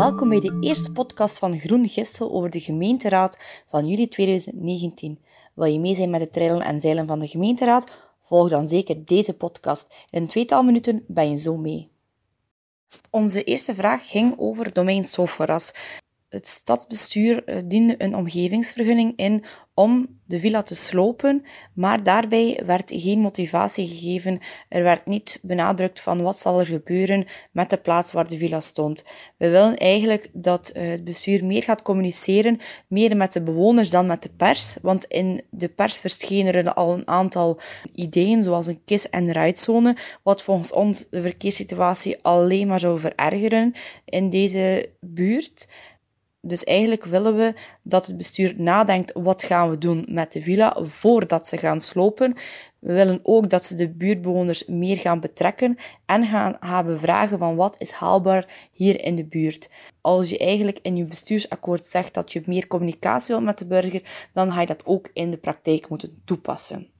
bij de eerste podcast van Groen Gistel over de gemeenteraad van juli 2019. Wil je mee zijn met de trillen en zeilen van de gemeenteraad? Volg dan zeker deze podcast. In een tweetal minuten ben je zo mee. Onze eerste vraag ging over domein Soforas. Het stadsbestuur eh, diende een omgevingsvergunning in om de villa te slopen, maar daarbij werd geen motivatie gegeven. Er werd niet benadrukt van wat zal er gebeuren met de plaats waar de villa stond. We willen eigenlijk dat eh, het bestuur meer gaat communiceren, meer met de bewoners dan met de pers, want in de pers verschenen er al een aantal ideeën, zoals een kis- en rijdzone, wat volgens ons de verkeerssituatie alleen maar zou verergeren in deze buurt. Dus eigenlijk willen we dat het bestuur nadenkt wat gaan we doen met de villa voordat ze gaan slopen. We willen ook dat ze de buurtbewoners meer gaan betrekken en gaan, gaan bevragen van wat is haalbaar hier in de buurt. Als je eigenlijk in je bestuursakkoord zegt dat je meer communicatie wilt met de burger, dan ga je dat ook in de praktijk moeten toepassen.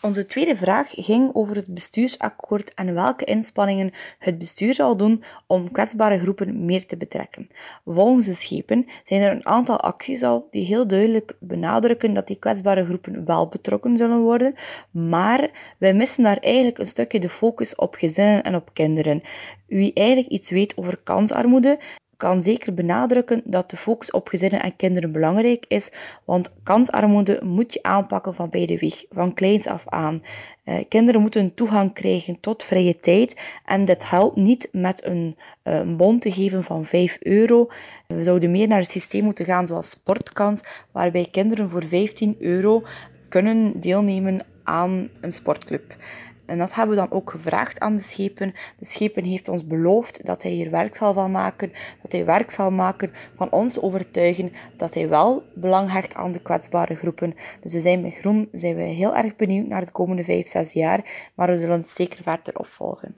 Onze tweede vraag ging over het bestuursakkoord en welke inspanningen het bestuur zal doen om kwetsbare groepen meer te betrekken. Volgens de schepen zijn er een aantal acties al die heel duidelijk benadrukken dat die kwetsbare groepen wel betrokken zullen worden, maar wij missen daar eigenlijk een stukje de focus op gezinnen en op kinderen. Wie eigenlijk iets weet over kansarmoede, kan zeker benadrukken dat de focus op gezinnen en kinderen belangrijk is, want kansarmoede moet je aanpakken van bij de weg, van kleins af aan. Uh, kinderen moeten toegang krijgen tot vrije tijd en dit helpt niet met een, uh, een bon te geven van 5 euro. We zouden meer naar een systeem moeten gaan zoals Sportkans, waarbij kinderen voor 15 euro kunnen deelnemen aan een sportclub. En dat hebben we dan ook gevraagd aan de schepen. De schepen heeft ons beloofd dat hij hier werk zal van maken, dat hij werk zal maken van ons overtuigen dat hij wel belang hecht aan de kwetsbare groepen. Dus we zijn met Groen zijn we heel erg benieuwd naar de komende 5, 6 jaar, maar we zullen het zeker verder opvolgen.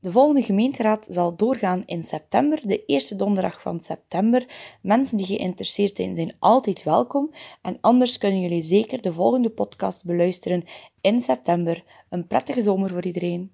De volgende gemeenteraad zal doorgaan in september, de eerste donderdag van september. Mensen die geïnteresseerd zijn, zijn altijd welkom. En anders kunnen jullie zeker de volgende podcast beluisteren in september. Een prettige zomer voor iedereen.